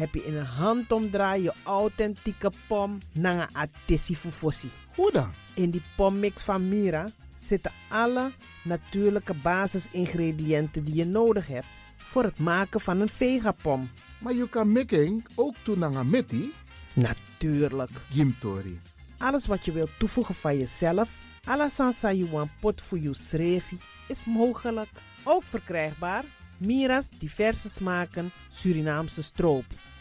heb je in een handomdraai je authentieke pom naar atesi fufosi. Hoe dan? In die pommix van Mira zitten alle natuurlijke basisingrediënten die je nodig hebt voor het maken van een vegapom. Maar je kan making ook doen naar een metti. Natuurlijk. Gimtori. Alles wat je wilt toevoegen van jezelf, alla sansa you want pot voor je schreefie, is mogelijk. Ook verkrijgbaar Mira's diverse smaken Surinaamse stroop.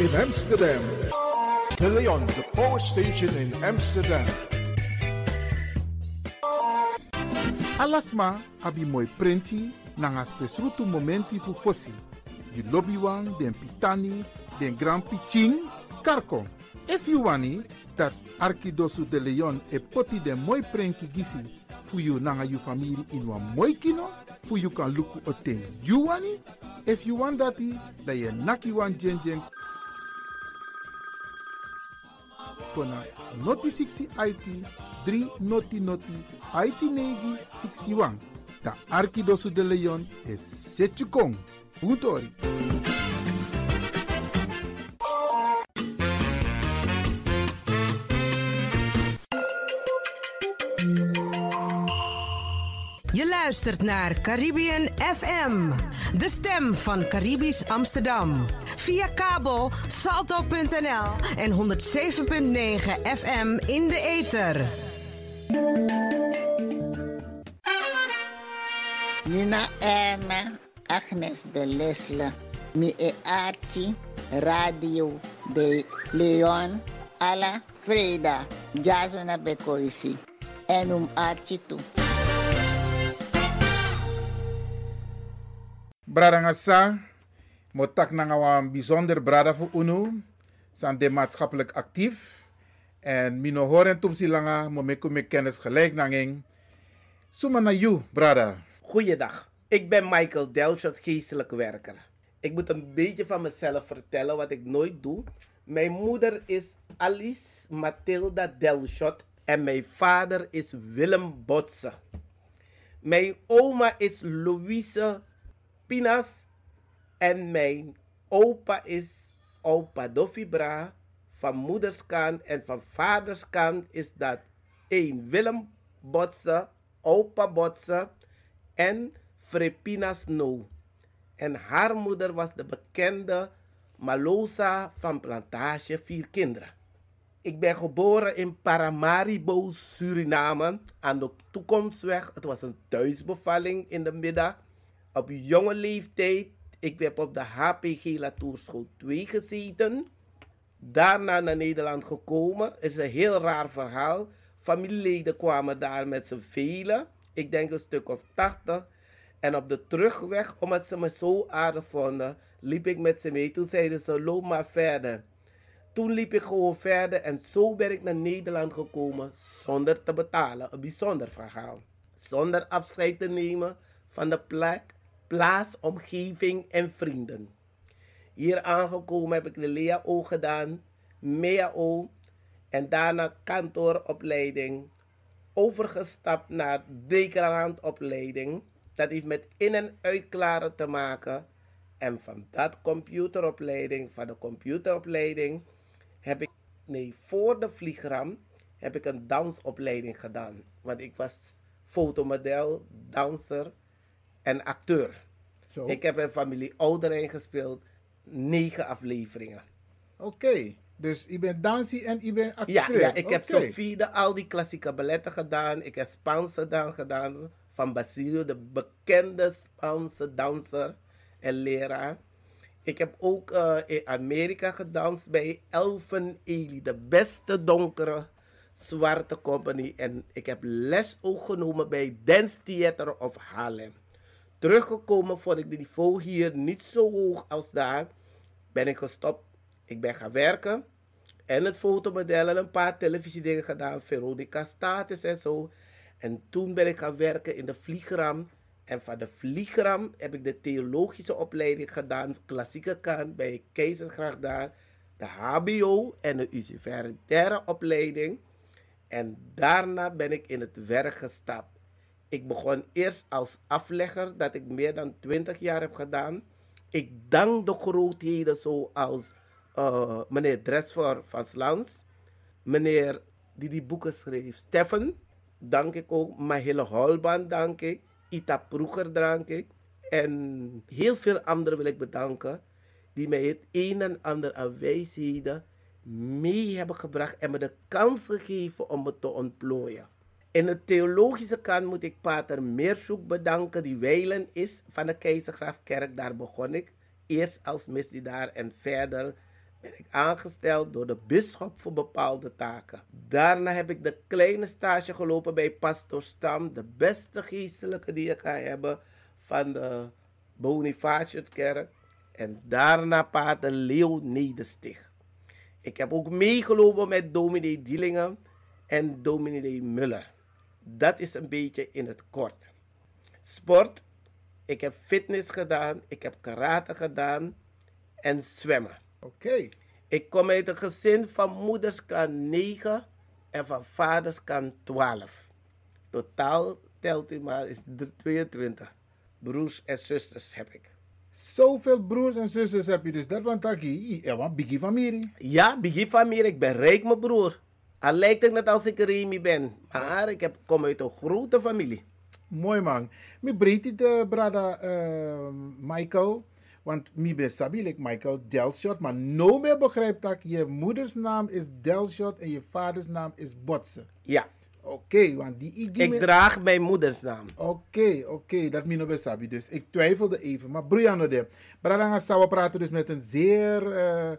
In Amsterdam. De Leon, the power station in Amsterdam. Alasma abi moi prenti nanga spesrutu momenti fu fosi. You lobby den pitani, den grand piching, karko. If you wani, dat Arkidosu de Leon e poti den moi prenki gisi fu you nanga you family in wan moi kino, fu you kan luku oten you wani. If you want dati, da ye naki wan jen kona noti 60 IT 3 noti noti IT negi 61. Ta Arkidosu de Leon is Setchukong. Puntori. Je luistert naar Caribbean FM, de stem van Caribisch Amsterdam. Via kabel salto.nl en 107.9 FM in de ether. Nina Erna, Agnes de Lesle, mi e Archie, Radio de Leon, Ala Freda, Jazona Bekoisi, en um Archie toe. Bradangasa, motak wan bijzonder brada voor UNO. Zijn de maatschappelijk actief. En mino horen tum silanga, mo me kennis gelijk nanging. Suma na you, brada. Goeiedag, ik ben Michael Delshot, geestelijk werker. Ik moet een beetje van mezelf vertellen wat ik nooit doe. Mijn moeder is Alice Mathilda Delshot en mijn vader is Willem Botse. Mijn oma is Louise Pinas en mijn opa is opa Dofibra. Van moederskant en van vaderskant is dat één Willem Botse, opa Botse en Frepina Snow. En haar moeder was de bekende Malosa van Plantage Vier Kinderen. Ik ben geboren in Paramaribo, Suriname, aan de toekomstweg. Het was een thuisbevalling in de middag. Op jonge leeftijd, ik heb op de HPG Latoerschool 2 gezeten. Daarna naar Nederland gekomen. is een heel raar verhaal. Familieleden kwamen daar met z'n velen. Ik denk een stuk of 80. En op de terugweg, omdat ze me zo aardig vonden, liep ik met ze mee. Toen zeiden ze, loop maar verder. Toen liep ik gewoon verder en zo ben ik naar Nederland gekomen zonder te betalen. Een bijzonder verhaal. Zonder afscheid te nemen van de plek, plaats, omgeving en vrienden. Hier aangekomen heb ik de LEAO gedaan, MEAO en daarna kantooropleiding. Overgestapt naar declarantopleiding. Dat heeft met in- en uitklaren te maken. En van dat computeropleiding, van de computeropleiding, heb ik, nee, voor de vliegram heb ik een dansopleiding gedaan. Want ik was fotomodel, danser en acteur. Zo. Ik heb in familie Ouderijn gespeeld, negen afleveringen. Oké, dus je bent dansie en je bent Ja, acteur. ja, ik heb. Sofie de al die klassieke balletten gedaan. Ik heb Spaanse dans gedaan van Basilio, de bekende Spaanse danser en leraar. Ik heb ook eh, in Amerika gedanst bij Elfen Ely, de beste donkere zwarte company. En ik heb les ook genomen bij Dance Theater of Haarlem. Teruggekomen vond ik de niveau hier niet zo hoog als daar. Ben ik gestopt. Ik ben gaan werken. En het fotomodel en een paar televisiedingen gedaan. Veronica Status en zo. En toen ben ik gaan werken in de vliegram. En van de vliegram heb ik de theologische opleiding gedaan. Klassieke kant bij Keizersgracht daar. De HBO en de universitaire opleiding. En daarna ben ik in het werk gestapt. Ik begon eerst als aflegger, dat ik meer dan 20 jaar heb gedaan. Ik dank de grootheden zoals eh, meneer Dresfor van Slans, meneer die die boeken schreef, Steffen, dank ik ook, Mahille Holban dank ik, Ita Proeger dank ik. En heel veel anderen wil ik bedanken die mij het een en ander aan wijsheden mee hebben gebracht en me de kans gegeven om me te ontplooien. In de theologische kant moet ik Pater Meerzoek bedanken, die wijlen is van de Keizergraafkerk. Daar begon ik eerst als misdienaar en verder ben ik aangesteld door de bisschop voor bepaalde taken. Daarna heb ik de kleine stage gelopen bij Pastor Stam, de beste geestelijke die je kan hebben van de Bonifatiuskerk. En daarna Pater Leo Nederstig. Ik heb ook meegelopen met dominee Dielingen en dominee Muller. Dat is een beetje in het kort. Sport. Ik heb fitness gedaan, ik heb karate gedaan en zwemmen. Oké. Ik kom uit een gezin van moeders kan 9 en van vaders kan 12. Totaal telt u maar, is dr- 22. Broers en zusters heb ik. Zoveel broers en zusters heb je dus. Dat want taki, ja, want biggie familie. Ja, Biggie familie, ik ben rijk, mijn broer. Al lijkt het net als ik Remy ben. Maar ik heb, kom uit een grote familie. Mooi man. Mi breed de brada eh, Michael. Want mi ben sabi Michael Delshot. Maar no meer begrijpt dat je moeders naam is Delshot en je vaders naam is Botse. Ja, Oké, want die ik me- draag mijn moeders naam. Oké, oké, dat mi no be sabi. Dus ik twijfelde even. Maar Brianna de. Brada Sawa praten dus met een zeer, eh,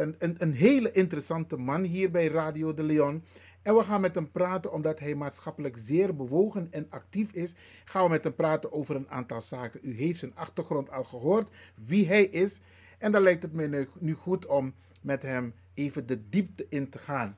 een, een, een hele interessante man hier bij Radio de Leon. En we gaan met hem praten omdat hij maatschappelijk zeer bewogen en actief is. Gaan we met hem praten over een aantal zaken. U heeft zijn achtergrond al gehoord, wie hij is. En dan lijkt het nu, nu goed om met hem even de diepte in te gaan.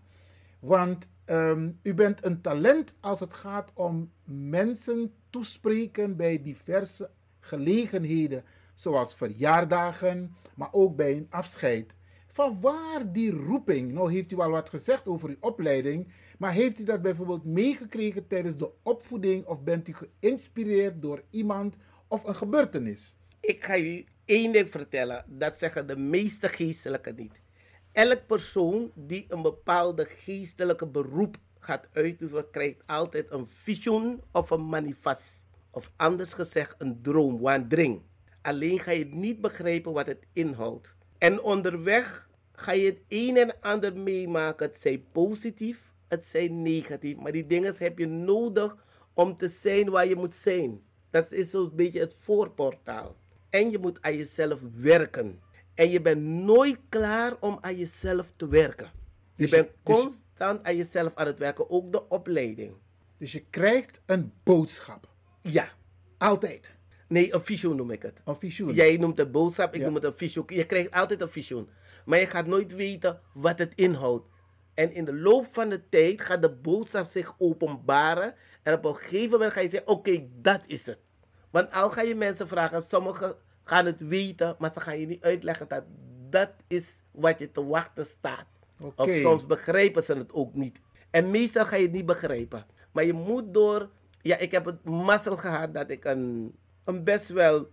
Want ehm, u bent een talent als het gaat om mensen toespreken bij diverse gelegenheden, zoals verjaardagen, maar ook bij een afscheid. Van waar die roeping? Nou heeft u al wat gezegd over uw opleiding, maar heeft u dat bijvoorbeeld meegekregen tijdens de opvoeding of bent u geïnspireerd door iemand of een gebeurtenis? Ik ga u één ding vertellen. Dat zeggen de meeste geestelijken niet. Elk persoon die een bepaalde geestelijke beroep gaat uitoefenen, krijgt altijd een visioen of een manifest. Of anders gezegd, een droom, wandering. Alleen ga je niet begrijpen wat het inhoudt. En onderweg ga je het een en ander meemaken. Het zij positief, het zij negatief. Maar die dingen heb je nodig om te zijn waar je moet zijn. Dat is zo'n beetje het voorportaal. En je moet aan jezelf werken. En je bent nooit klaar om aan jezelf te werken. Je Dus je- bent dus- constant aan jezelf aan het werken, ook de opleiding. Dus je krijgt een boodschap. Ja. Altijd. Nee, een visioen noem ik het. Een visioen. Jij noemt het boodschap, ik Ja. noem het een visioen. Je krijgt altijd een visioen. Maar je gaat nooit weten wat het inhoudt. En in de loop van de tijd gaat de boodschap zich openbaren. En op een gegeven moment ga je zeggen, oké, dat is het. Want al ga je mensen vragen, sommigen gaan het weten, maar ze gaan je niet uitleggen dat dat is wat je te wachten staat. Oké. Of soms begrijpen ze het ook niet. En meestal ga je het niet begrijpen. Maar je moet door... Ja, ik heb het mazzel gehad dat ik een, een best wel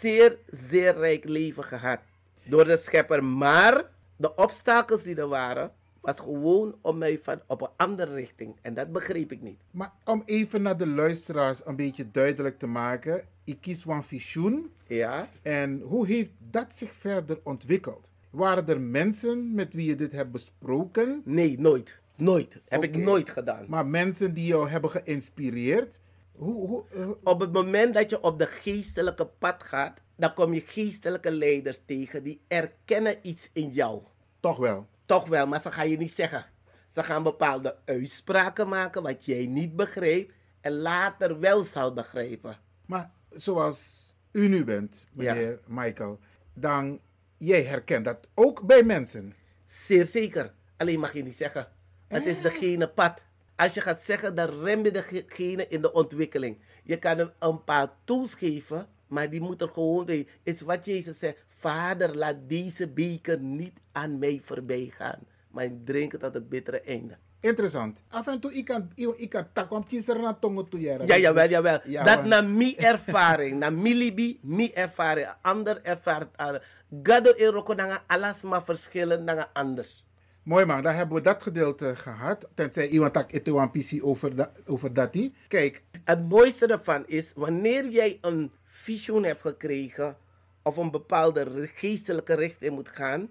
zeer, zeer rijk leven gehad. Door de schepper. Maar de obstakels die er waren, was gewoon om mij van op een andere richting. En dat begreep ik niet. Maar om even naar de luisteraars een beetje duidelijk te maken. Ik kies een visioen. Ja. En hoe heeft dat zich verder ontwikkeld? Waren er mensen met wie je dit hebt besproken? Nee, nooit. Nooit. Heb ik nooit gedaan. Maar mensen die jou hebben geïnspireerd? Hoe, hoe, eh, Op het moment dat je op de geestelijke pad gaat, dan kom je geestelijke leiders tegen die erkennen iets in jou. toch wel. Toch wel, maar ze gaan je niet zeggen. Ze gaan bepaalde uitspraken maken wat jij niet begreep en later wel zal begrijpen. Maar zoals u nu bent, meneer Michael, dan jij herkent dat ook bij mensen. Zeer zeker. Alleen mag je niet zeggen. Het is degene pad. Als je gaat zeggen, dan rem je degene in de ontwikkeling. Je kan hem een paar tools geven, maar die moet er gewoon... Is wat Jezus zegt. Vader, laat deze beker niet aan mij voorbij gaan. Maar drink het tot het bittere einde. Interessant. Af en toe, ik kan, ik kan tak om na tongo toe jaren. Ja, jawel, jawel. Ja, dat na mi ervaring, na mi libi, mi ervaring. Ander ervaart. uh, Gado eroko nanga alas maar verschillen nanga anders. Mooi man, dan hebben we dat gedeelte gehad. Tenzij iemand tak het een PC over, over dat die. Kijk, Het mooiste ervan is, wanneer jij een visioen hebt gekregen of een bepaalde geestelijke richting moet gaan,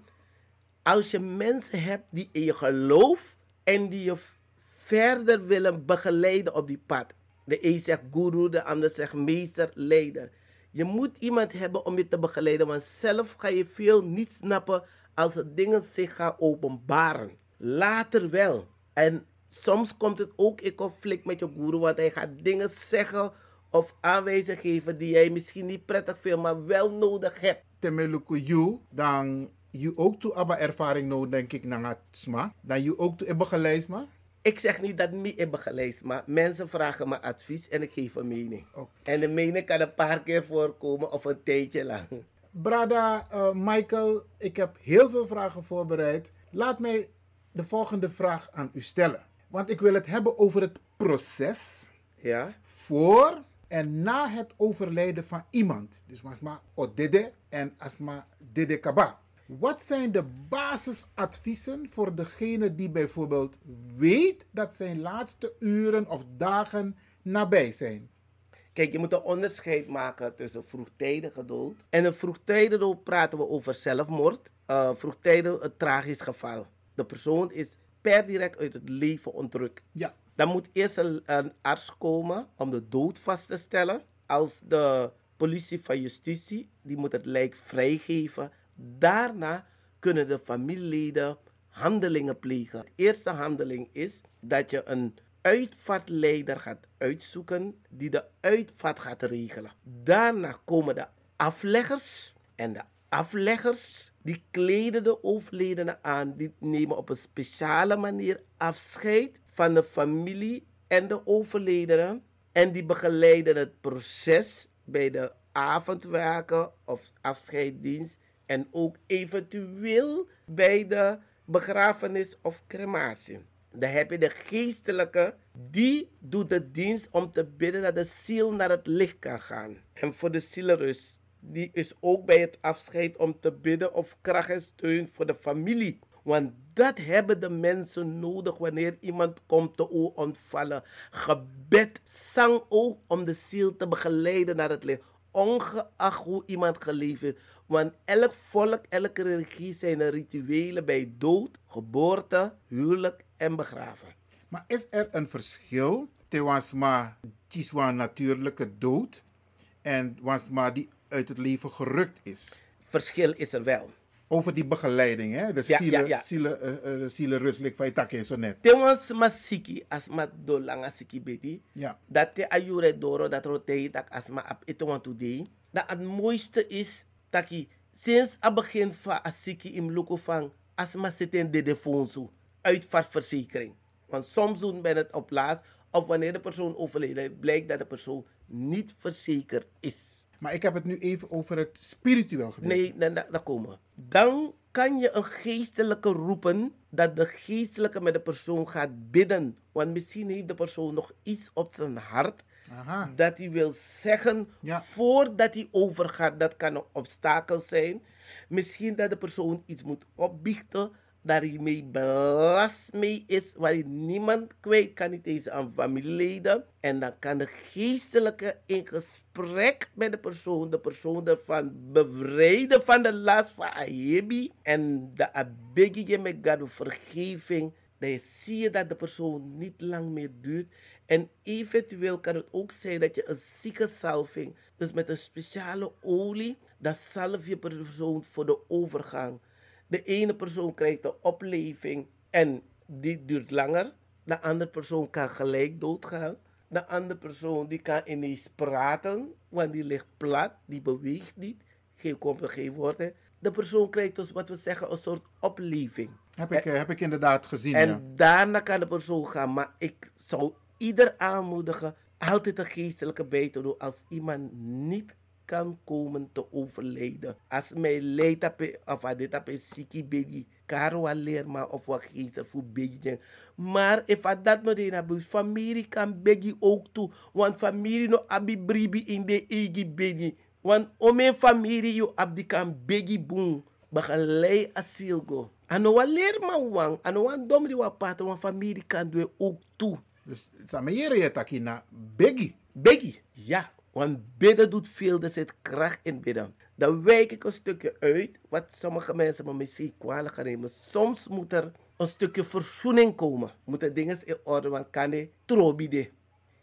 als je mensen hebt die in je geloof en die je verder willen begeleiden op die pad. De een zegt guru, de ander zegt meester, leider. Je moet iemand hebben om je te begeleiden, want zelf ga je veel niet snappen als de dingen zich gaan openbaren. Later wel. En soms komt het ook in conflict met je guru, want hij gaat dingen zeggen of aanwijzingen geven die jij misschien niet prettig vindt, maar wel nodig hebt. temeluku you, dan je ook toe abba ervaring nou denk ik naar sma. Dan je ook toe hebben geleid maar. Ik zeg niet dat ik heb gelezen, maar mensen vragen me advies en ik geef een mening. En de mening kan een paar keer voorkomen of een tijdje lang. Brada eh, Michael, ik heb heel veel vragen voorbereid. Laat mij de volgende vraag aan u stellen. Want ik wil het hebben over het proces Ja? voor en na het overlijden van iemand. Dus Masma Odede en Asma Dede Kaba. Wat zijn de basisadviezen voor degene die bijvoorbeeld weet dat zijn laatste uren of dagen nabij zijn? Kijk, je moet een onderscheid maken tussen vroegtijdige dood. En een vroegtijdige dood praten we over zelfmoord. Uh, vroegtijdig een tragisch geval. De persoon is per direct uit het leven ontrukt. Ja. Dan moet eerst een, een arts komen om de dood vast te stellen. Als de politie van justitie, die moet het lijk vrijgeven. Daarna kunnen de familieleden handelingen plegen. De eerste handeling is dat je een uitvaartleider gaat uitzoeken die de uitvaart gaat regelen. Daarna komen de afleggers en de afleggers die kleden de overledene aan, die nemen op een speciale manier afscheid van de familie en de overledene en die begeleiden het proces bij de avondwerken of afscheidsdienst en ook eventueel bij de begrafenis of crematie. Dan heb je de geestelijke, die doet de dienst om te bidden dat de ziel naar het licht kan gaan. En voor de zielenrust, die is ook bij het afscheid om te bidden of kracht en steun voor de familie. Want dat hebben de mensen nodig wanneer iemand komt te ontvallen. Gebed, zang ook om de ziel te begeleiden naar het licht. Ongeacht hoe iemand geleefd. Want elk volk, elke religie zijn er rituelen bij dood, geboorte, huwelijk en begraven. Maar is er een verschil tussen maar een natuurlijke dood en maar die uit het leven gerukt is? Verschil is er wel. Over die begeleiding, hè? De Ja, zielen, ja, zielen, eh, eh, de zielenrustelijk van je zo net. Tewans masiki as ma do langa siki. Ja. Dat te ayure doro dat rote tak as ma ap today. Dat het mooiste is taki sinds a begin van a siki im luko van as ma zitten de defonso uitvaartverzekering. Want soms doen men het op laatst of wanneer de persoon overleden is, blijkt dat de persoon niet verzekerd is. Maar ik heb het nu even over het spiritueel gedeelte. Nee, dan, dan komen we. Dan kan je een geestelijke roepen dat de geestelijke met de persoon gaat bidden. Want misschien heeft de persoon nog iets op zijn hart Aha. dat hij wil zeggen Ja. voordat hij overgaat. Dat kan een obstakel zijn. Misschien dat de persoon iets moet opbiechten dat hij mee belast mee is, waar hij niemand kwijt kan, niet eens aan familieleden. En dan kan de geestelijke in gesprek met de persoon, de persoon ervan bevrijden van de last van Ayebi. En de abegige met God vergeving. Dan zie je dat de persoon niet lang meer duurt. En eventueel kan het ook zijn dat je een zieke salving, dus met een speciale olie, dat salf je persoon voor de overgang. De ene persoon krijgt een opleving en die duurt langer. De andere persoon kan gelijk doodgaan. De andere persoon die kan ineens praten, want die ligt plat, die beweegt niet. Geen komt er geen woord. hè. De persoon krijgt dus wat we zeggen een soort opleving. Heb ik, eh, heb ik inderdaad gezien, En ja. daarna kan de persoon gaan. Maar ik zou ieder aanmoedigen altijd een geestelijke bij te doen als iemand niet kan komen te overlijden. Als mij leidt of dit op een siki begi, karo leer maar of wat geestelijk voor begi. Maar if at dat nog een hebben, familie kan begi ook toe, want familie no abi bribi in de egi begi. Want om een familie you abdi kan begi boom, begeleid asiel go. Ano wa leer man wang, ano wa domri wa pato, want familie kan doen ook toe. Dus samen je taki na Biggie. Biggie, ja. Want bidden doet veel, er zit kracht in bidden. Dan wijk ik een stukje uit, wat sommige mensen me misschien kwalijk gaan nemen. Soms moet er een stukje verzoening komen. Moeten dingen in orde, want kan je trobi de.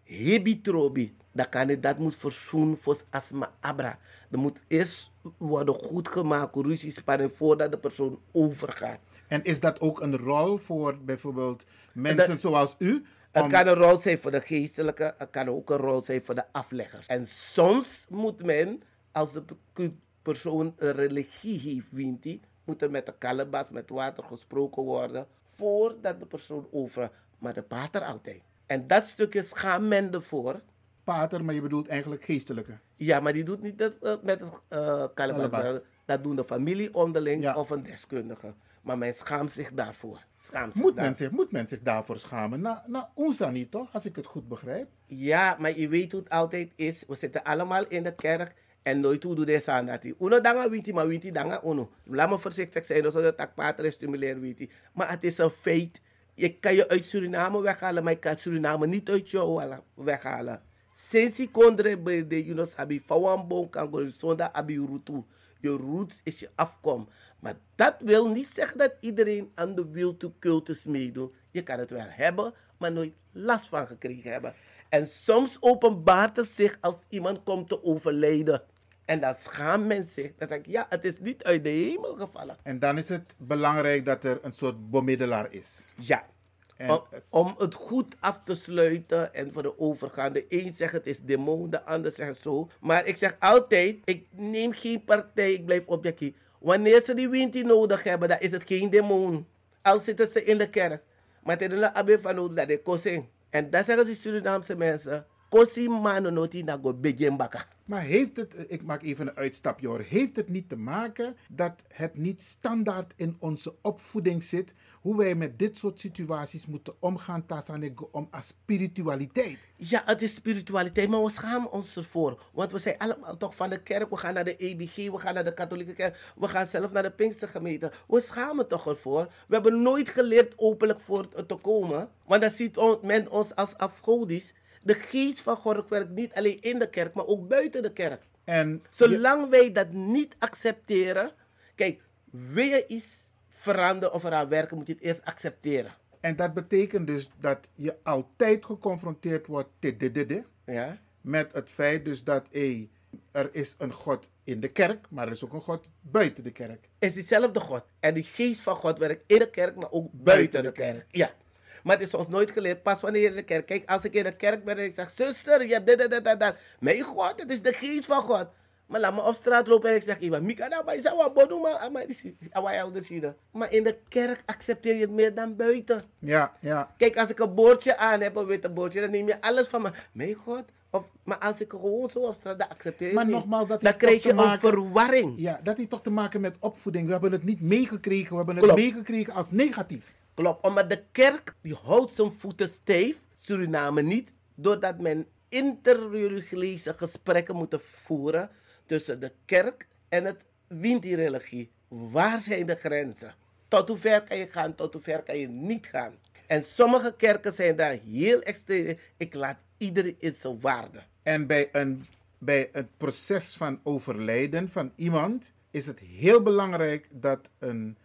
Hebi trobi. Dan kan je, dat moet verzoen voor asma abra. Er moet eerst worden goed gemaakt, ruzie spannen, voordat de persoon overgaat. En is dat ook een rol voor bijvoorbeeld mensen Dat- zoals u? Het kan een rol zijn voor de geestelijke, het kan ook een rol zijn voor de afleggers. En soms moet men, als de pe- persoon een religie heeft, wint hij, moet er met de kalebas, met water gesproken worden, voordat de persoon over. Maar de pater altijd. En dat stukje schaamt men ervoor. pater, maar je bedoelt eigenlijk geestelijke. Ja, maar die doet niet dat, eh, met het uh, Kalebas. kalebas. Dat doen de familie onderling Ja. of een deskundige. Maar men schaamt zich daarvoor. Schaamt zich Moet daar- men, zich, moet men zich daarvoor schamen? Na, na OESA niet, toch? Als ik het goed begrijp. Ja, maar je weet hoe het altijd is. We zitten allemaal in de kerk en nooit hoe doe deze aan dat. Uno danga winti, maar winti danga uno. Laat me voorzichtig zijn, zodat tak pater stimuleer winti. Maar het is een feit. Je kan je uit Suriname weghalen, maar je kan Suriname niet uit jou halen- weghalen. Sinds ik kondre bij de you know, sabi fawan bon kan go zonda abi rutu. Je roots is je afkom. Maar dat wil niet zeggen dat iedereen aan de wil to cultus meedoet. Je kan het wel hebben, maar nooit last van gekregen hebben. En soms openbaart het zich als iemand komt te overlijden. En dan schaamt men zich. Dan zeg ik, ja, het is niet uit de hemel gevallen. En dan is het belangrijk dat er een soort bemiddelaar is. Ja. En- om, om het goed af te sluiten en voor de overgaande. De een zegt het is demon, de ander zegt zo. Maar ik zeg altijd, ik neem geen partij, ik blijf objectief. Wanneer ze die winti nodig hebben, dan is het geen demon. Al zitten ze in de kerk. Maar het is een van dat ik kosin. En dat zeggen ze Surinaamse mensen. Kosi go begin baka. Maar heeft het, ik maak even een uitstapje hoor, heeft het niet te maken dat het niet standaard in onze opvoeding zit, hoe wij met dit soort situaties moeten omgaan, Tasanego, om als spiritualiteit? Ja, het is spiritualiteit, maar we schamen ons ervoor. Want we zijn allemaal toch van de kerk. We gaan naar de EBG, we gaan naar de katholieke kerk. We gaan zelf naar de Pinkstergemeente. We schamen toch ervoor. We hebben nooit geleerd openlijk voor te komen. Want dan ziet men ons als afgodisch. De geest van God werkt niet alleen in de kerk, maar ook buiten de kerk. En je- Zolang wij dat niet accepteren. Kijk, wil je iets veranderen of eraan werken, moet je het eerst accepteren. En dat betekent dus dat je altijd geconfronteerd wordt Ja? met het feit dus dat hé, er is een God in de kerk, maar er is ook een God buiten de kerk. is diezelfde God. En die geest van God werkt in de kerk, maar ook buiten de kerk. Ja. Maar het is ons nooit geleerd, pas wanneer je in de kerk... Kijk, als ik in de kerk ben en ik zeg... Zuster, je hebt dit, dit, dit, dit. Mijn God, het is de geest van God. Maar laat me op straat lopen en ik zeg... Iemand, Mika, nou, maar wat maar die- ah, zien. Maar in de kerk accepteer je het meer dan buiten. Ja, ja. Kijk, als ik een boordje aan heb, een witte boordje... dan neem je alles van me. Mijn God. Of, maar als ik gewoon zo op straat... dan accepteer je Maar niet. nogmaals, dat dan krijg je een verwarring. Ja, dat heeft toch te maken met opvoeding. We hebben het niet meegekregen, we hebben het Klopt. meegekregen als negatief. Klopt, omdat de kerk die houdt zijn voeten stijf, Suriname niet, doordat men interreligieuze gesprekken moet voeren tussen de kerk en het Winti-religie. Waar zijn de grenzen? Tot hoe ver kan je gaan, tot hoe ver kan je niet gaan? En sommige kerken zijn daar heel extreem. Ik laat iedereen in zijn waarde. En bij, een, bij het proces van overlijden van iemand is het heel belangrijk dat een,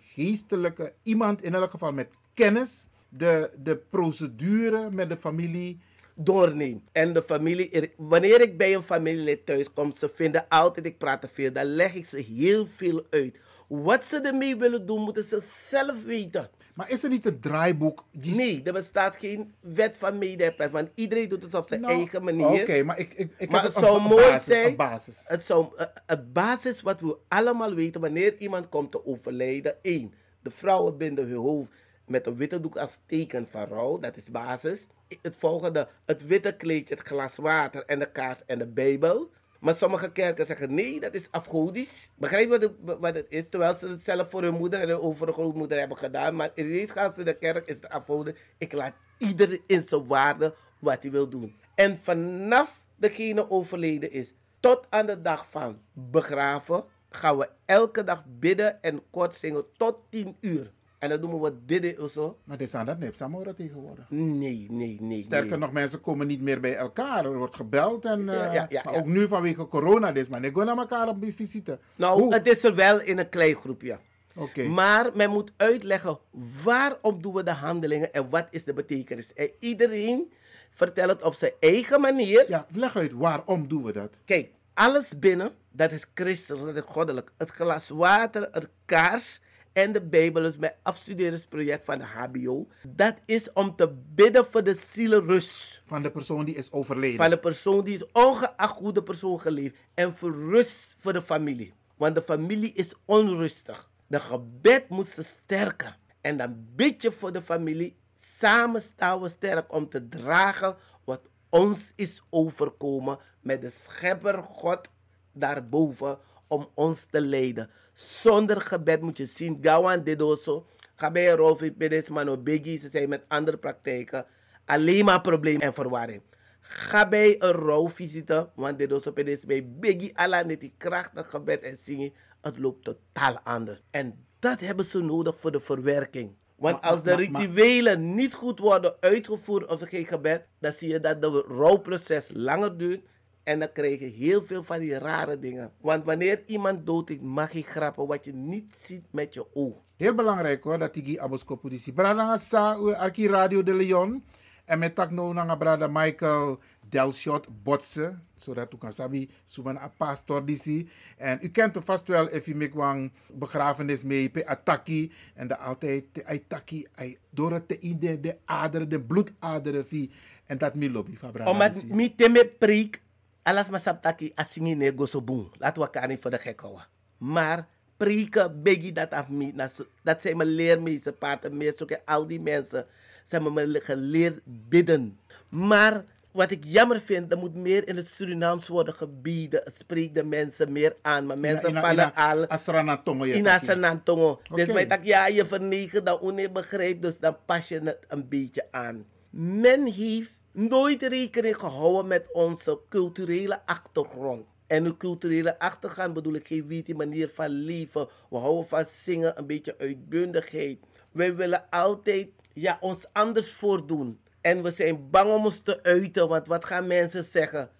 geestelijke, iemand in elk geval met kennis, de, de procedure met de familie. doorneemt. En de familie, er- wanneer ik bij een familielid thuis kom, ze vinden altijd, ik praat te veel, dan leg ik ze heel veel uit. Wat ze ermee willen doen, moeten ze zelf weten. Maar is er niet een draaiboek? Die... Nee, er bestaat geen wet van medeper, want iedereen doet het op zijn Nou, eigen manier. Oké, maar ik, ik, ik maar heb het een- zou een mooi basis, zijn. een basis. Het, zou, eh, het basis wat we allemaal weten wanneer iemand komt te overlijden. Eén, de vrouwen binden hun hoofd met een witte doek als teken van rouw. Dat is basis. Het volgende, het witte kleedje, het glas water en de kaars en de Bijbel. Maar sommige kerken zeggen nee, dat is afgodisch. Begrijp wat het, wat het is? Terwijl ze het zelf voor hun moeder en hun overgrootmoeder hebben gedaan. Maar ineens gaan ze de kerk, is het. Ik laat ieder in zijn waarde wat hij wil doen. En vanaf degene overleden is, tot aan de dag van begraven, gaan we elke dag bidden en kort zingen tot 10 uur. En dan doen we dit of zo. Maar dit zijn dat niet Samora tegenwoordig. Nee, nee, nee. Sterker nee. nog, mensen komen niet meer bij elkaar. Er wordt gebeld. En, Ja, eh, ja, ja, maar ook nu vanwege corona. Dus, maar ik ga naar elkaar op visite. Nou, Hoe? het is er wel in een klein groepje. Oké. Maar men moet uitleggen waarom doen we de handelingen en wat is de betekenis. En iedereen vertelt het op zijn eigen manier. Ja, leg uit, waarom doen we dat? Kijk, alles binnen, dat is christelijk, dat is goddelijk. Het glas water, het kaars en de Bijbel is mijn afstuderingsproject van de HBO. Dat is om te bidden voor de zielenrust. Van de persoon die is overleden. Van de persoon die is ongeacht hoe de persoon geleefd. En voor rust voor de familie. Want de familie is onrustig. De gebed moet ze sterken. En dan bid je voor de familie. Samen staan we sterk om te dragen wat ons is overkomen met de schepper God daarboven om ons te leiden. Zonder gebed moet je zien, Gawan Dedoso, ga bij Rofi Pedes Mano Biggie, ze zijn met andere praktijken, alleen maar problemen en verwarring. Ga bij een rouwvisite, want Dedoso Pedes bij Biggie, Allah net die krachtig gebed en zingen, het loopt totaal anders. En dat hebben ze nodig voor de verwerking. Want als de rituelen niet goed worden uitgevoerd of geen gebed, dan zie je dat de rouwproces langer duurt. En dan krijg je heel veel van die rare dingen. Want wanneer iemand dood is, mag je grappen wat je niet ziet met je oog. Heel belangrijk hoor, dat die aboskopo disi. Brada sa Arki Radio de Leon. En met tak no nanga brada Michael Delshot Botse. Zodat u kan sabi, suban a pastor disi. En u kent hem vast wel, if u mekwang begrafenis mee, pe ataki. En de altijd, te ataki, door het te in de, de aderen, de bloedaderen. En dat mi lobby, Omdat mi teme preek, alas masaptaki asingi ne gosobun. Laten we elkaar niet voor de gek houden. Maar preken, biggie dat af mi. na zo- Dat zijn mijn leermeester, pater, meester, al die mensen. Ze hebben me geleerd bidden. Maar wat ik jammer vind, er moet meer in het Surinaams worden gebieden. Spreek de mensen meer aan. Maar mensen ina- vallen ina- al... Asrana tongo je Ina taki. Sanantongo. Dus mij dacht, ja, je vernegen dat begrijpt, dus dan pas je het een beetje aan. Men heeft nooit rekening gehouden met onze culturele achtergrond. En de culturele achtergrond bedoel ik geen wie die manier van leven. We houden van zingen, een beetje uitbundigheid. Wij willen altijd ja, ons anders voordoen. En we zijn bang om ons te uiten, want wat gaan mensen zeggen?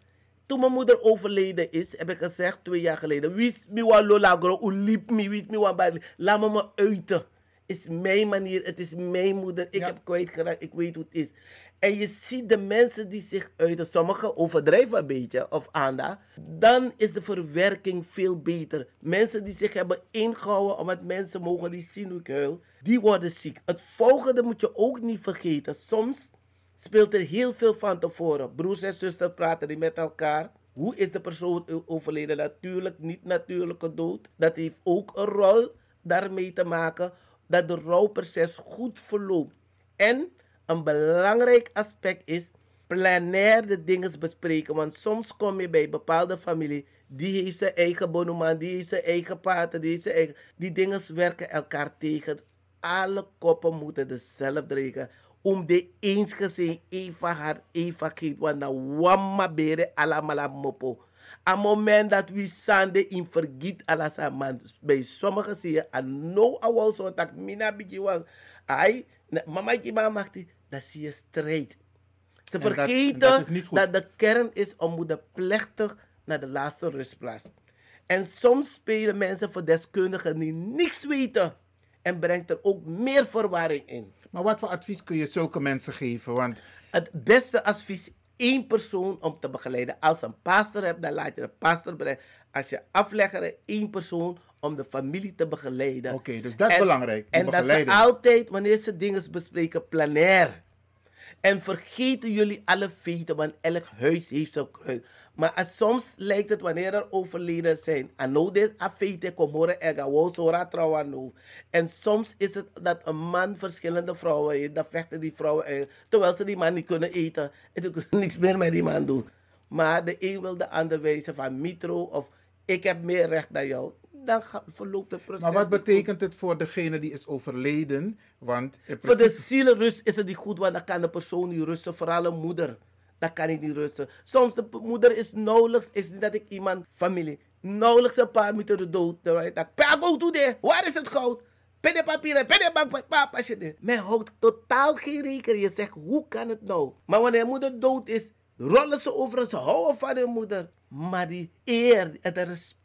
Toen mijn moeder overleden is, heb ik gezegd twee jaar geleden: Wist me wat lolagro, u liep me, wist me wat bij. Laat me me uiten. Is mijn manier, het is mijn moeder. Ik heb kwijtgeraakt, ik weet hoe het is. En je ziet de mensen die zich uiten, sommigen overdrijven een beetje of aandacht. Dan is de verwerking veel beter. Mensen die zich hebben ingehouden omdat mensen mogen die zien hoe ik huil, die worden ziek. Het volgende moet je ook niet vergeten. Soms speelt er heel veel van tevoren. Broers en zusters praten die met elkaar. Hoe is de persoon overleden? Natuurlijk, niet natuurlijke dood. Dat heeft ook een rol daarmee te maken dat de rouwproces goed verloopt. En een belangrijk aspect is plenair de dingen bespreken. Want soms kom je bij bepaalde familie. Die heeft zijn eigen bonoman, die heeft zijn eigen paten, die heeft zijn eigen... Die dingen werken elkaar tegen. Alle koppen moeten dezelfde regen. Om de eensgezin Eva haar Eva geeft. Want dan wamma bere alamala mopo. A moment dat we sande in vergiet ala sa man. Bij sommigen zie je aan no awal zo tak mina bigi wang. Ai, mama ki mama die, dat zie je strijd. Ze dat- vergeten dat de kern is om moeder plechtig naar de laatste rustplaats. En soms spelen mensen voor deskundigen die niks weten. En brengt er ook meer verwarring in. Maar wat voor advies kun je zulke mensen geven? Want Het beste advies, één persoon om te begeleiden. Als je een pastor hebt, dan laat je de pastor begeleiden. Als je aflegger één persoon om de familie te begeleiden. Oké, dus dat is belangrijk, En dat ze altijd, wanneer ze dingen bespreken, planair. En vergeten jullie alle feiten, want elk huis heeft zijn kruid. Maar als soms lijkt het wanneer er overleden zijn. Ano dit a feite komore ega wo sora trouwano. En soms is het dat een man verschillende vrouwen heeft. Dan vechten die vrouwen uit. Terwijl ze die man niet kunnen eten. En ze kunnen niks meer met die man doen. Maar de een wil de ander wijzen van mitro of ik heb meer recht dan jou. Dan verloopt het proces. Maar wat betekent het voor degene die is overleden? Want Voor de zielenrust is het niet goed, want dan kan de persoon niet rusten, vooral een moeder. Dan kan hij niet rusten. Soms de moeder is nauwelijks, is niet dat ik iemand, familie, nauwelijks een paar minuten de dood. Pa, go to there, waar is het goud? Pen de papieren, pen de bank, pa, pas je dit. Men houdt totaal geen rekening. Je zegt, hoe kan het nou? Maar wanneer moeder dood is, rollen ze over, ze houden van hun moeder. Maar die eer, het respect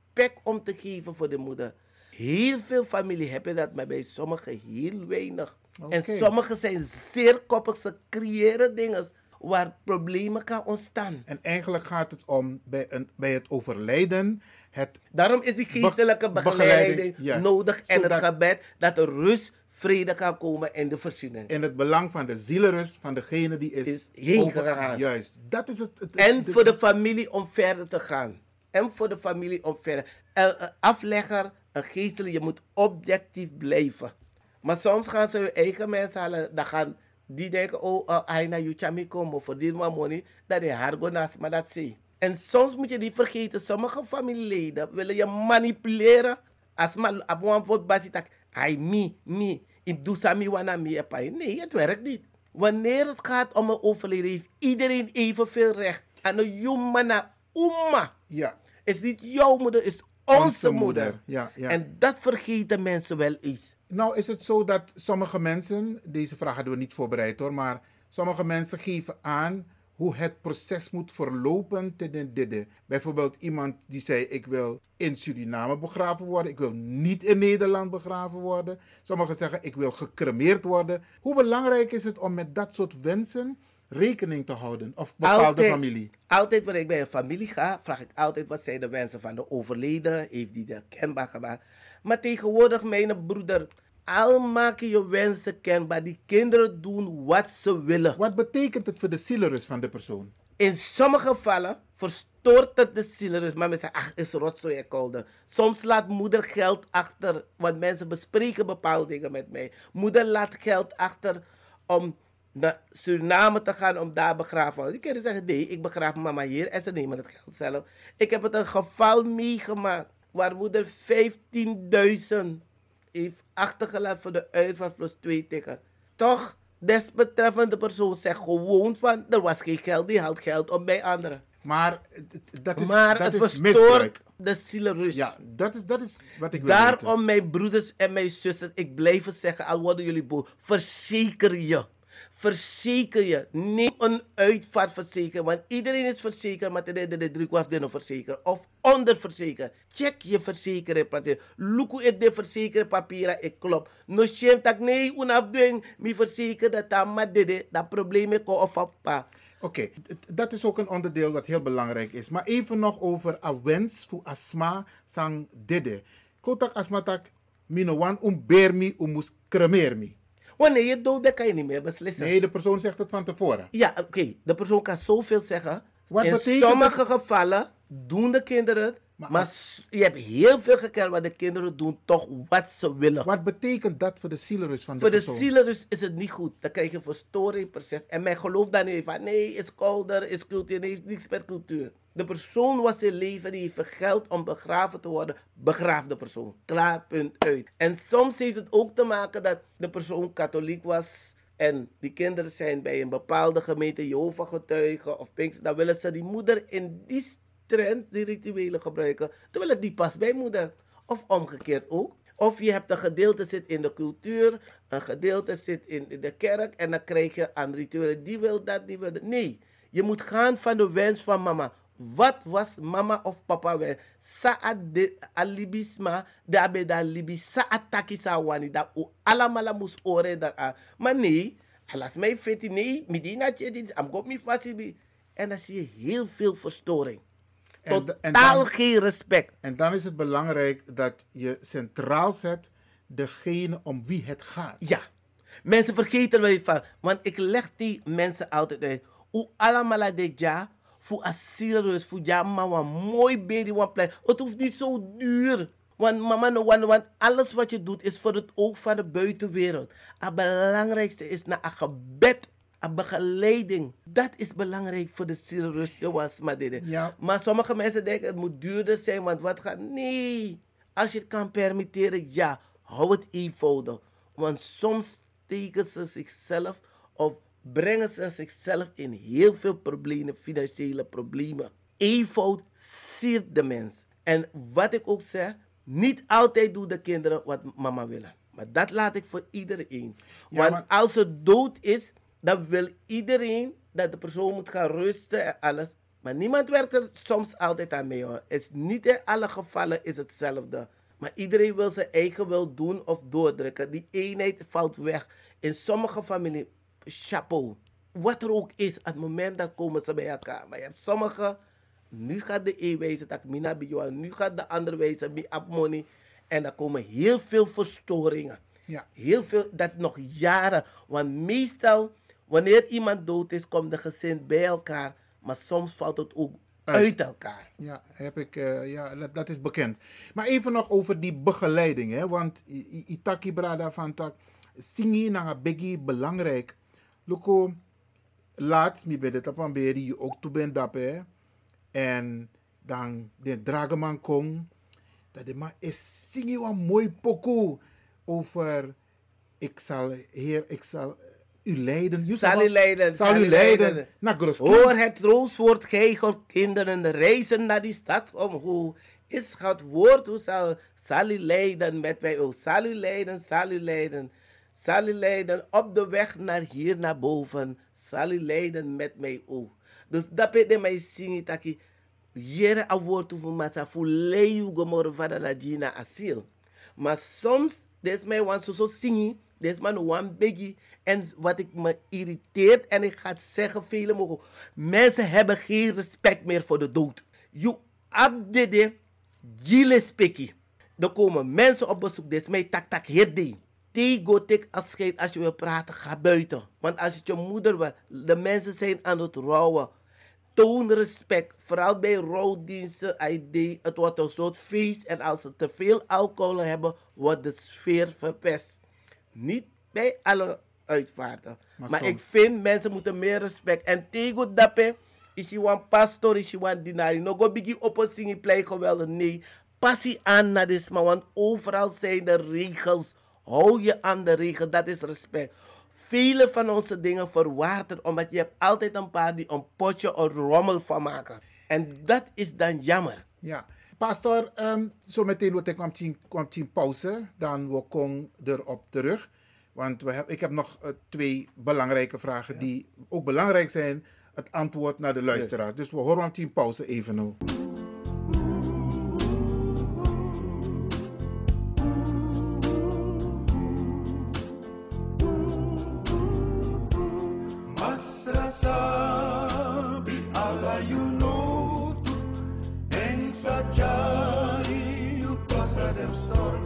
om te geven voor de moeder. Heel veel familie hebben dat, maar bij sommigen heel weinig. En sommigen zijn zeer koppig. Ze creëren dingen waar problemen kan ontstaan. En eigenlijk gaat het om bij, een, bij het overlijden. Het Daarom is die geestelijke be- begeleiding ja. nodig en Zodat het gebed dat er rust, vrede kan komen en de voorziening. in het belang van de zielenrust van degene die is, Is heen over- gegaan. Juist, dat is het. het- En de- voor de familie om verder te gaan. En voor de familie om verder. Een aflegger, een geestelijke, je moet objectief blijven. Maar soms gaan ze hun eigen mensen halen. Dan gaan Die denken, oh, uh, hij naar Yuchami komen voor dit money. Dat go naast maar dat zie. En soms moet je niet vergeten, sommige familieleden willen je manipuleren. Als man op een voet hij mi, mi, ik doe sami wana epai. Nee, het werkt niet. Wanneer het gaat om een overleden, heeft iedereen evenveel recht. En een jumana umma. Ja. Is niet jouw moeder, is onze, Onze moeder. moeder, ja, ja. En dat vergeten mensen wel eens. Nou is het zo dat sommige mensen, deze vraag hadden we niet voorbereid hoor, maar sommige mensen geven aan hoe het proces moet verlopen. Bijvoorbeeld iemand die zei ik wil in Suriname begraven worden, ik wil niet in Nederland begraven worden. Sommigen zeggen ik wil gecremeerd worden. Hoe belangrijk is het om met dat soort wensen rekening te houden? Of bepaalde Altijd- familie? Altijd wanneer ik bij een familie ga, vraag ik altijd wat zijn de wensen van de overledene. Heeft die dat kenbaar gemaakt? Maar tegenwoordig, mijn broeder, al maak je je wensen kenbaar. Die kinderen doen wat ze willen. Wat betekent het voor de zielerus van de persoon? In sommige gevallen verstoort het de zielerus. Maar mensen zeggen, ach, is rotzooi en kolder. Soms laat moeder geld achter, want mensen bespreken bepaalde dingen met mij. Moeder laat geld achter om naar Suriname te gaan om daar begraven te worden. Die kinderen zeggen, nee, ik begraaf mama hier en ze nemen het geld zelf. Ik heb het een geval meegemaakt waar moeder 15.000 heeft achtergelaten voor de uitvaart plus twee tikken. Toch, desbetreffende persoon zegt gewoon van, er was geen geld, die haalt geld op bij anderen. Maar dat is, maar dat het is misbruik. de zielenrust. Ja, dat is, dat is wat ik wil weten. Daarom, mijn broeders en mijn zussen, ik blijf het zeggen, al worden jullie boos, verzeker je. Verzeker je. Neem een uitvaartverzekering, want iedereen is verzekerd, maar de de druk was de verzekerd of onderverzekerd. Check je verzekering. Look hoe ik de verzekering papieren, ik klop. No shame tak nee, unafdoen, mi verzeker dat dat maar dat probleem ik of. Oké, d- dat is ook een onderdeel dat heel belangrijk is. Maar even nog over a wens voor asma sang dede. Kotak asma tak mino wan um bermi um mus kremermi. Wanneer je dood bent, kan je niet meer beslissen. Nee, de persoon zegt het van tevoren. Ja, oké. De persoon kan zoveel zeggen. Wat In betekent sommige gevallen doen de kinderen het. Maar, je hebt heel veel gekend waar de kinderen doen toch wat ze willen. Wat betekent dat voor de zielerus van de Voor de persoon? zielerus is het niet goed. Dan krijg je een verstoringproces. En men gelooft dan niet van nee, is kouder, is cultuur, nee, heeft niks met cultuur. De persoon was in leven, die heeft geld om begraven te worden. Begraaf de persoon. Klaar, punt, uit. En soms heeft het ook te maken dat de persoon katholiek was. En die kinderen zijn bij een bepaalde gemeente Jehovah getuigen of Pinks. Dan willen ze die moeder in die trend, die rituelen gebruiken. Terwijl het niet past bij moeder. Of omgekeerd ook. Of je hebt een gedeelte zit in de cultuur, een gedeelte zit in de kerk en dan krijg je aan rituelen. Die wil dat, die wil dat. Nee, je moet gaan van de wens van mama. Wat was mama of papa wens? Saat de alibisma, daarbij da libi, saat taki sa wani, dat u allemaal moest oren daaraan. Maar nee, alas mij vindt nee, midina dit, am got me fasibi. En dan zie je heel veel verstoring. En en Totaal dan- geen respect. En dan is het belangrijk dat je centraal zet degene om wie het gaat. Ja. Mensen vergeten wel van. Want ik leg die mensen altijd uit. Hoe allemaal dit ja. Voor asielrust. Voor ja, maar wat mooi baby one plek. Het hoeft niet zo duur. Want mama, want, want alles wat je doet is voor het oog van de buitenwereld. Het belangrijkste is na een gebed. Een begeleiding. Dat is belangrijk voor de zielrust. Was maar dit. Ja. Maar sommige mensen denken het moet duurder zijn. Want wat gaat... Nee. Als je het kan permitteren, ja. Hou het eenvoudig. Want soms steken ze zichzelf of brengen ze zichzelf in heel veel problemen, financiële problemen. Eenvoud siert de mens. En wat ik ook zeg, niet altijd doen de kinderen wat mama willen. Maar dat laat ik voor iedereen. Ja, Want maar- als het dood is, dan wil iedereen dat de persoon moet gaan rusten en alles. Maar niemand werkt er soms altijd aan mee hoor. Het is niet in alle gevallen is hetzelfde. Maar iedereen wil zijn eigen wil doen of doordrukken. Die eenheid valt weg. In sommige families, chapeau. Wat er ook is, op het moment dat komen ze bij elkaar. Maar je hebt sommige, nu gaat de een wijzen dat mina bij nu gaat de andere wijzen bij money. En dan komen heel veel verstoringen. Ja. Heel veel, dat nog jaren. Want meestal, wanneer iemand dood is, komt de gezin bij elkaar. Maar soms valt het ook Uit. uit elkaar. Ja, heb ik, eh, ja dat, dat is bekend. Maar even nog over die begeleiding. Hè? Want Itaki Brada van Tak, singi na begi belangrijk Luko, laatst, mi ben het op een beri, je ook toe bent. En dan de Drageman Kong, dat de man is zingen wat mooi pokoe over, ik zal, heer, ik zal u leiden. Je Zal u leiden, Zal u leiden. Groskant. Hoor het troostwoord, gij God kinderen, reizen naar die stad omhoog. Is het woord, hoe zal, zal u leiden met mij, oh, zal u leiden, zal u leiden. Zal u leiden op de weg naar hier naar boven. Zal u leiden met mij, oh. Dus dat betekent mij zingen, taki, jere a woord hoeven mata, voor leeuw gomorren van de ladina asiel. Maar soms, des mij want zo zingen, des man one biggie. En wat ik me irriteert, en ik ga zeggen, velen mogen. Mensen hebben geen respect meer voor de dood. You abdede, gile spekkie. Er komen mensen op bezoek, des mij tak tak herde. Tego tik afscheid als je wil praten, ga buiten. Want als het je moeder was, de mensen zijn aan het rouwen. Toon respect, vooral bij rouwdiensten, ID. Het wordt een soort feest en als ze te veel alcohol hebben, wordt de sfeer verpest. Niet bij alle uitvaarten. Maar Maar, ik vind mensen moeten meer respect. En tegen dappen, is je een pastor, is je een dinari. No go bigi opposing play geweldig. Nee, passie aan naar dit want overal zijn de regels. Hou je aan de regels, dat is respect. Vele van onze dingen verwateren, omdat je hebt altijd een paar die een potje of rommel van maken. En dat is dan jammer. Ja. Pastor, um, zo meteen wat ik kwam zien, kwam zien pauze, dan we komen erop terug. Want we heb, ik heb nog eh, twee belangrijke vragen die ook belangrijk zijn, het antwoord naar de luisteraars. Dus we horen hem zien pauze even nu. Oh.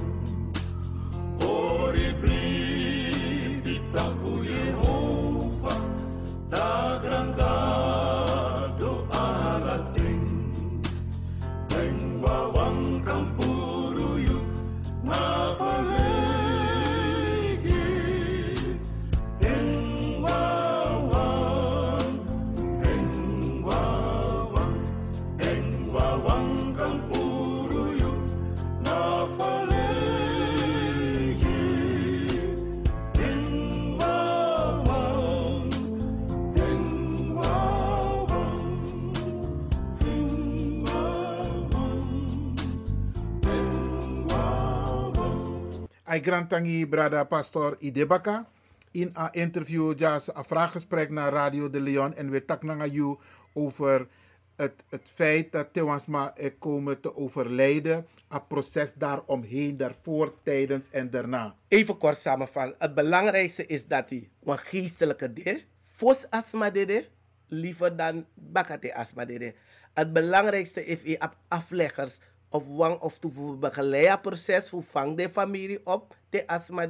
Ai Grantangi Brada Pastor Idebaka. In een interview, ja, een vraaggesprek naar Radio de Leon. En we taknanga you over het, het feit dat Tewansma er komen te overlijden. Het proces daaromheen, daarvoor, tijdens en daarna. Even kort samenvatten. Het belangrijkste is dat hij een geestelijke de, fos asma dede, liever dan bakate asma dede. Het belangrijkste is je afleggers of wang of toe begeleiderproces voor vang de familie op te asma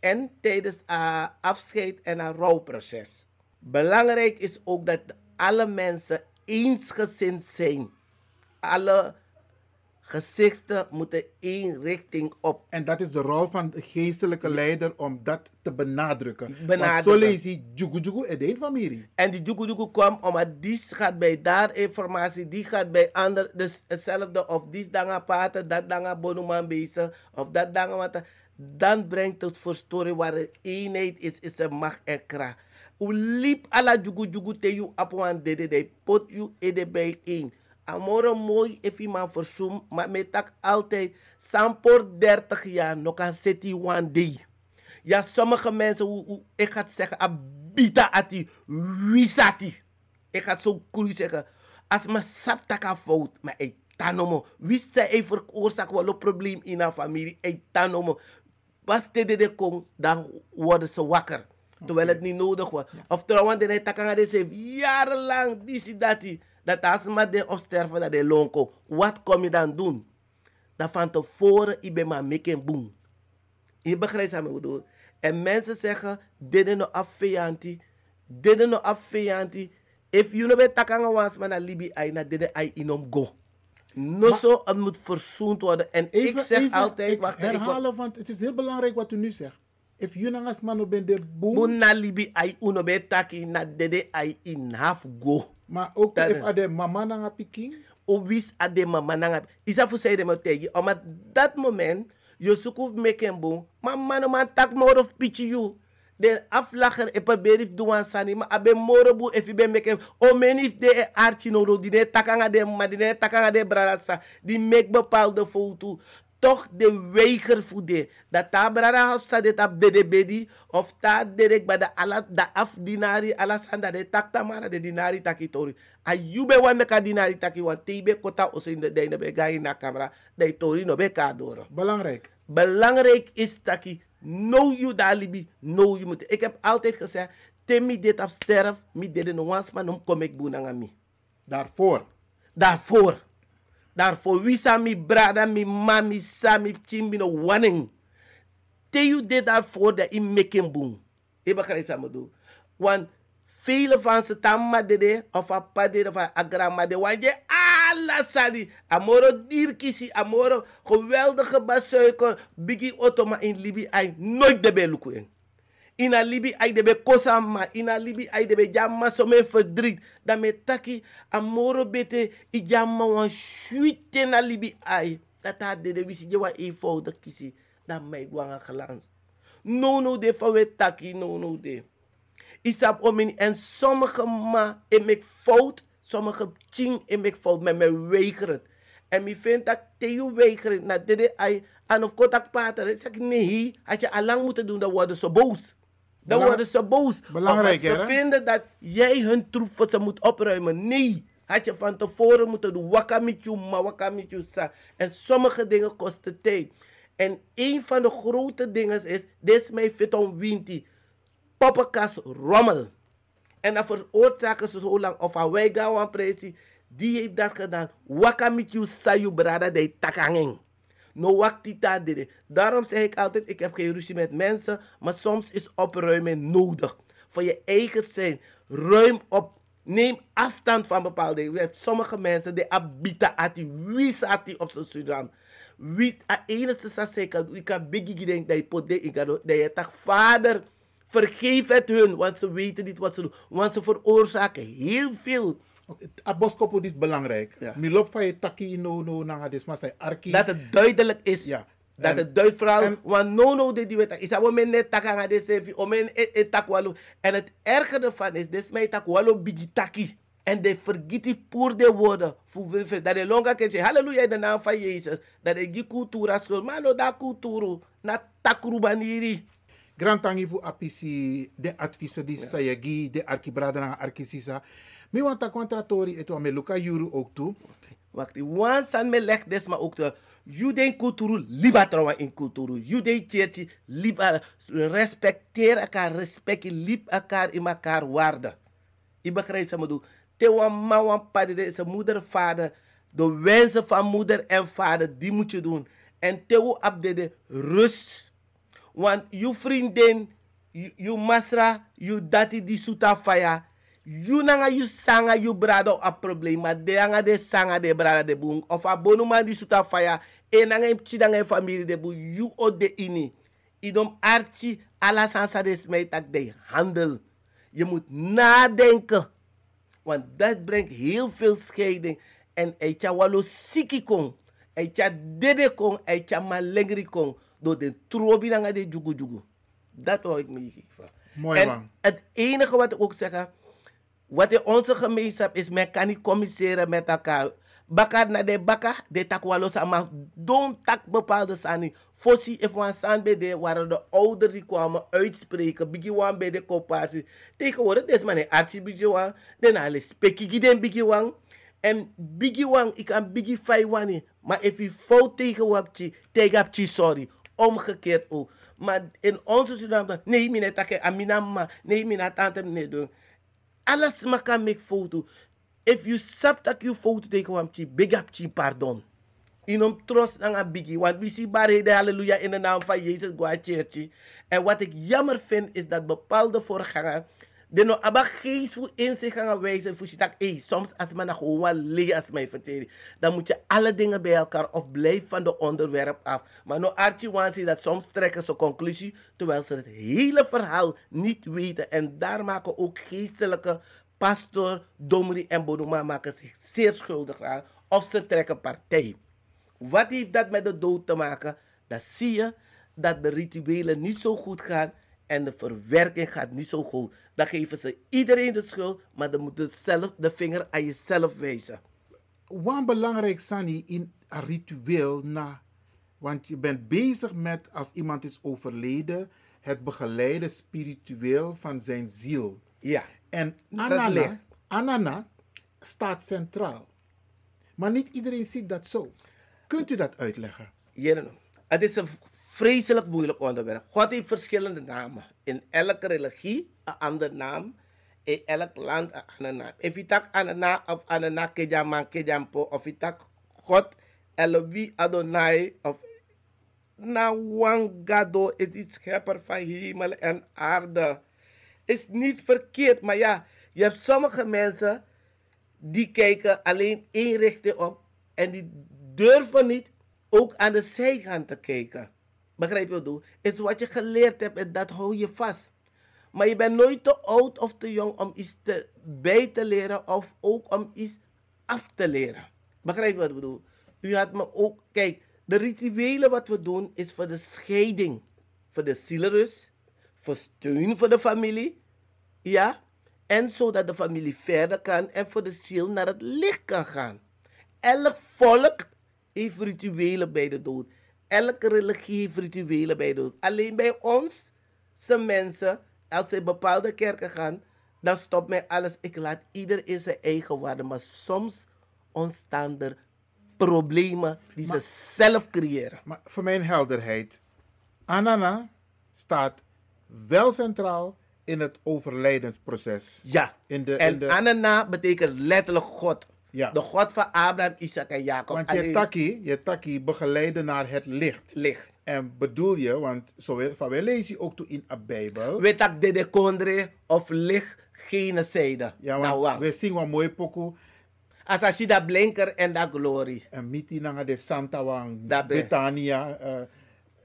en tijdens een afscheid en een rouwproces. Belangrijk is ook dat alle mensen eensgezind zijn. Alle gezichten moeten één richting op. En dat is de rol van de geestelijke leider om dat te benadrukken. Want Benadrukken. zo lees je jugu jugu in de familie. En die Jugu Jugu kwam omdat die gaat bij daar informatie, die gaat bij ander, dus hetzelfde of die danga paten, dat danga bonuman bezig, of dat danga wat. Dan brengt het verstoring waar eenheid is, is er macht en kracht. U liep alla Jugu Jugu te you apwan dede de pot you ede bij één. Amore mooi if iemand verzoem, maar met tak altijd, sampor 30 jaar, nog een city one day. Ja, sommige mensen, hoe, hoe, ik ga het zeggen, abita ati, wisati. Ik ga het zo cool zeggen. Als mijn saptaka fout, maar ik tanomo. Wie zei hij veroorzaakt wel een probleem in een familie? Ik tanomo. Pas te de kom, dan worden ze wakker. Terwijl het niet nodig was. Of trouwens, de takanga de heeft jarenlang, die dat. Dat als maar de opsterven dat de lonko. Wat kom je dan doen? Dat van tevoren, ik ben maar making boom. Je begrijpt wat ik bedoel. En mensen zeggen, dit is een afvianti. Dit is een afvianti. If you no be takanga was maar naar Libi ai na dit ai inom go. No zo, het moet verzoend worden. En ik zeg altijd, ik wacht, ik, herhalen, want het is heel belangrijk wat u nu zegt. If you nangas mano ben de boom. Boom na libi ai uno be taki na dede ai in half go. Maar ook if ade mama nanga piking. o wis ade mama nanga isa fu say de mo tegi oma dat moment yo suku meken boom ma mano man tak more of pichi you de aflacher e pa berif duwan sani ma abe moro bu if be meken o men if de e arti no do di ne takanga de ma di ne takanga de brada sa die make bepaalde foto toch de weiger voede dat ta brada house sa de tap de de bedi of ta direct bij de ala da af dinari ala sanda de tak tamara de dinari taki tori a yube wanda ka dinari taki wan tebe kota oso in de de be gai na camera de tori no be ka doro Belangrijk. belangrijk is taki know you dalibi know you moet ik heb altijd gezegd temi dit op sterf mi dede no wans man om kom ik boenanga mi Daarvoor. daarvoor. Daarvoor wie sa mi brada, mi mami, sa mi chimbi no wanning. Te you dit daarvoor dat in making boom. Je begrijpt wat ik bedoel. Want vele van ze tamma dede, of a pa dede, of a agrama dede, want je alla sadi. Amoro dierkisi, amoro geweldige basuiker, bigi otoma in Libi, ay nooit de beluku ina libi ay de be kosama ina libi ay de be jamma so me verdriet dan me taki amoro bete i jamma wan shuite na libi ay dat ha de de wisi je wa eenvoudig kisi. Dan mij gwanga gelans no no de fa we taki no no de. Isap omin en sommige ma en mek fout. Sommige ching en mek fout. Met me weigeren en mi vind dat te je weigeren na dede ay aan of kotak pater zeg nee had je allang moeten doen dan worden ze boos dan Belang- worden ze boos Belangrijk, Omdat hè? ze vinden dat jij hun troep voor ze moet opruimen nee had je van tevoren moeten doen je ma je sa en sommige dingen kosten tijd en een van de grote dingen is dit is mijn fit om winti poppenkast rommel. En dat veroorzaken ze zo lang. Of wij gaan aan. Die heeft dat gedaan. Waka met you sayu brada de takanging. No waktita. Daarom zeg ik altijd, ik heb geen ruzie met mensen. Maar soms is opruimen nodig. Voor je eigen zijn. Ruim op. Neem afstand van bepaalde dingen. Sommige mensen die abita ati. Wie staat die op zijn Sudan? Wie, a enige sa zeker, ik kan biggie denk dat je pot de ik dat je tak vader vergeef het hun, want ze weten niet wat ze doen, want ze veroorzaken heel veel. A boskopo is belangrijk. Mi loopt van je taki no no nanga des maar zij arki. Dat het duidelijk is. Ja. Dat En- het duidelijk vooral, want no no de die weet is dat men net takanga de sevi, o men e e takwalo. En het erge ervan is, des mij takwalo bigi taki. En de vergiet poer de woorden. Voor Dat de longa zeggen, halleluja in de naam van Jezus. Dat de die cultura school, maar no da culturo, na takru baniri. Grand tangi fu apisi de adviezen die sayagi de arkibrada na arkisisa. Mi want ta contratori etu ame luka yuru ook toe. Wacht, wan san me leg des maar ook de Juden cultuur liba trouwen in cultuur. Juden church liba respecteer elkaar, respect liep elkaar in elkaar waarde. Je begrijpt wat ik bedoel. Te wan ma wan is een moeder vader. De wensen van moeder en vader, die moet je doen. En te wo abdede rust. Want je vriendin, je masra, je dati die suta faya. You nanga you sanga you brada a probleem, maar de anga de sanga de brada de boom. Of a bonuma die suta faya. E nanga im chidanga e familie de boom. You o de ini. Idom archi ala sansa de smijtak de handel. Je moet nadenken. Want dat brengt heel veel scheiding. En eitja walo siki kon. Eitja dede kon. Eitja malengri kon. Door de trobi nanga de jugu jugu. Dat hoor ik me geven. Mooi, en man. het enige wat ik ook zeg. Wat in onze gemeenschap is, men kan niet communiceren met elkaar. Bakar na de baka, de tak walo sama. Don't tak bepaalde sani. Fossi, san bij de, waren de ouderen die kwamen uitspreken. Bigi wan bij de kooppartie. Tegenwoordig, des man een archie bigi wan. Den alle speki giden bigi wan. En bigi wan, ik kan bigi fai wani. Maar if je fout tegen wapchi, tegen sorry. Omgekeerd ook. Maar in onze Suriname, nee, mina take amina ma, nee, mina tante nee doen. Alles ma kan make foto. If you sap tak you foto tegen wapchi, big up chi pardon. Inom troost aan een biggie. Want we zien waarheden, halleluja, in de naam van Jezus, Gwa Church. En wat ik jammer vind, is dat bepaalde voorganger De no aba geest voor in zich gaan wijzen voor je hey, soms als men gewoon leeg als mij vertelt, dan moet je alle dingen bij elkaar of blijf van de onderwerp af. Maar no Archie Wansi dat soms trekken ze conclusie terwijl ze het hele verhaal niet weten en daar maken ook geestelijke pastor, dominee en bonoma maken zich zeer schuldig aan of ze trekken partij. Wat heeft dat met de dood te maken? Dan zie je dat de rituelen niet zo goed gaan en de verwerking gaat niet zo goed. Dan geven ze iedereen de schuld, maar dan moet je zelf de vinger aan jezelf wijzen. Wat belangrijk Sani in een ritueel na. Want je bent bezig met, als iemand is overleden, het begeleiden spiritueel van zijn ziel. Ja. En Anana. Anana staat centraal. Maar niet iedereen ziet dat zo. Kunt u dat uitleggen? Heren, het is een vreselijk moeilijk onderwerp. God heeft verschillende namen. In elke religie een andere naam. In elk land een andere naam. If je tak Anana of Anana Kejaman Kejampo. Of je tak God Elohi Adonai. Of na Wangado is iets schepper van hemel en aarde. Is niet verkeerd, maar ja, je hebt sommige mensen die kijken alleen één richting op en die durven niet ook aan de zijkant te kijken. Begrijp je wat ik bedoel? Is wat je geleerd hebt en dat hou je vast. Maar je bent nooit te oud of te jong om iets te, bij te leren of ook om iets af te leren. Begrijp je wat ik bedoel? U had me ook, kijk, de rituelen wat we doen is voor de scheiding, voor de zielenrust, voor steun voor de familie, ja, en zodat de familie verder kan en voor de ziel naar het licht kan gaan. Elk volk heeft rituelen bij de dood. Elke religie heeft rituelen bij dood. Alleen bij ons, zijn mensen, als ze in bepaalde kerken gaan, dan stopt mij alles. Ik laat ieder in zijn eigen waarde. Maar soms ontstaan er problemen die ze zelf creëren. Maar voor mijn helderheid, Anana staat wel centraal in het overlijdensproces. Ja. In de, en in de, Anana betekent letterlijk God. Ja. De God van Abraham, Isaac en Jacob. want je taki, je taki begeleiden naar het licht. licht. En bedoel je, want zo van wij lezen ook toe in de Bijbel. Weet dat de de kondre of licht geen zijde. Ja, nou, want we zien wat mooi pokoe. Als als je dat blinker en dat glorie. En miti nanga de Santa Wang, Betania. eh,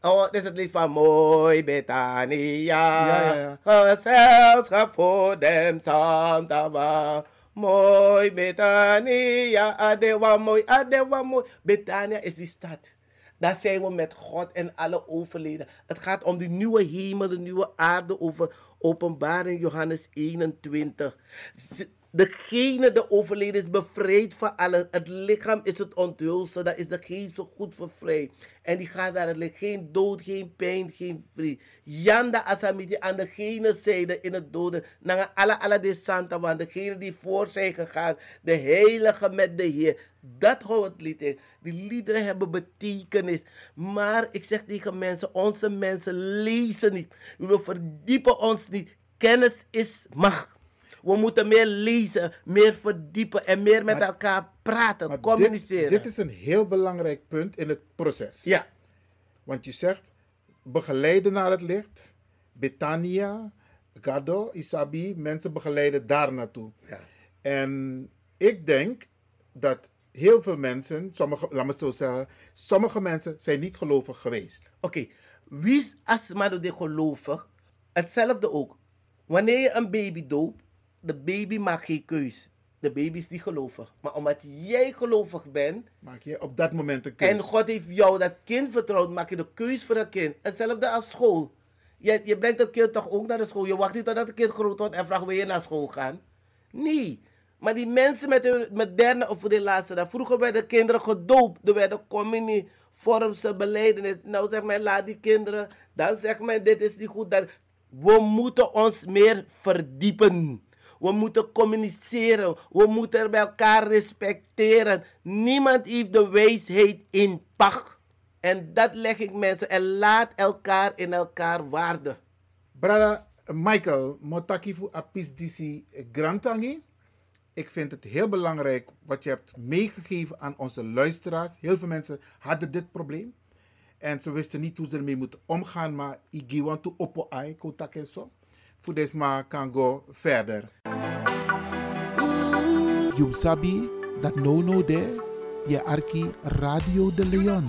Oh, dit is het lied van Mooi Betania. Ja, ja, ja. Zelfs gaat voor dem Santa Wang. Mooi Betania, adewa mooi, adewa mooi. Betania is die stad. Daar zijn we met God en alle overleden. Het gaat om die nieuwe hemel, de nieuwe aarde over openbaring Johannes 21. Degene, de overleden, is bevrijd van alle. Het lichaam is het onthulsel, dat is de geest zo goed vervrijd. En die gaat naar het licht. Geen dood, geen pijn, geen vrede. Janda asamiti aan degene zijde in het doden. Naar alle alle de santa, want degene die voor zijn gegaan. De heilige met de Heer. Dat houdt het lied in. Die liederen hebben betekenis. Maar ik zeg tegen mensen, onze mensen lezen niet. We verdiepen ons niet. Kennis is macht. We moeten meer lezen, meer verdiepen en meer met Maar- elkaar praten, maar communiceren. Dit, dit is een heel belangrijk punt in het proces. Ja, Want je zegt begeleiden naar het licht. Betania, Gado, Isabi, mensen begeleiden daar naartoe. Ja. En ik denk dat heel veel mensen, sommige, laat me het zo zeggen, sommige mensen zijn niet gelovig geweest. oké. Wie is asma de gelovig? Hetzelfde ook. Wanneer je een baby doopt, de baby maakt geen keus. De baby is niet gelovig. Maar omdat jij gelovig bent Maak je op dat moment een keuze. en God heeft jou dat kind vertrouwd, maak je de keus voor dat kind. Hetzelfde als school. Je, je brengt het kind toch ook naar de school. Je wacht niet totdat het kind groot wordt en vraagt wil je naar school gaan. Nee. Maar die mensen met hun moderne of relatie, dat vroeger werden kinderen gedoopt. Er werden communie, vormse beleidenis. Nou zegt men, laat die kinderen. Dan zegt men, dit is niet goed. Dat... We moeten ons meer verdiepen. We moeten communiceren. We moeten elkaar respecteren. Niemand heeft de wijsheid in pacht. En dat leg ik mensen. En laat elkaar in elkaar waarden. Brada Michael, motaki fu apis disi grantangi. Ik vind het heel belangrijk wat je hebt meegegeven aan onze luisteraars. Heel veel mensen hadden dit probleem. En ze wisten niet hoe ze ermee moeten omgaan. Maar igi want to oppo ai kotak en. Voor deze maar kan go verder. Jum sabi dat no no de je arki Radio de Leon.